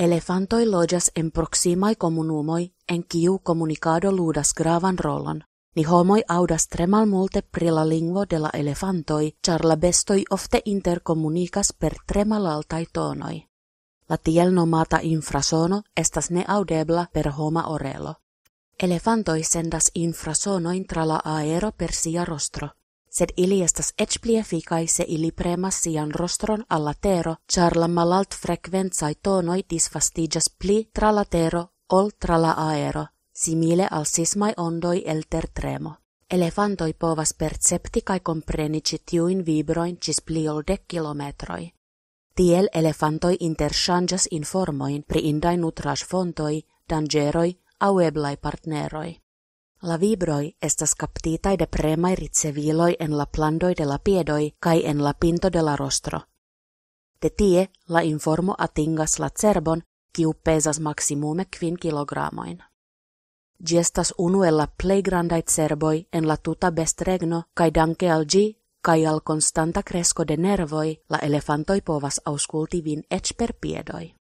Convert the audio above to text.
Elefantoi loĝas en proksimaj komunumoj en kiu komunikado ludas gravan rolon. Ni homoj aŭdas tre malmulte pri la lingvo de la elefantoj, ĉar la bestoj ofte interkomunikas per tre malaltaj tonoj. La tiel nomata infrasono estas neaŭdebla per homa orelo. Elefantoj sendas infrasonoin tra la aero per sia rostro sed ili estas eĉ se ili premas sian rostron al la tero, ĉar la malaltfrekvencaj tonoj disvastiĝas pli tra la tero ol tra la aero, simile al sismaj ondoj el tertremo. Elefantoj povas percepti kaj kompreni ĉi tiujn vibrojn ĝis pli ol dek kilometroj. Tiel elefantoj interŝanĝas informojn pri indaj nutraĵfontoj, danĝeroj aŭ eblaj partneroj. La vibroi estas captitai de premai riceviloi en la plandoi de la piedoi cae en la pinto de la rostro. De tie la informo atingas la cerbon, kiu pesas maximume quin kilogramoin. Gi estas unu el la plei grandai cerboi en la tuta bestregno, cae danke al gi, cae al constanta cresco de nervoi, la elefantoi povas ausculti vin ec per piedoi.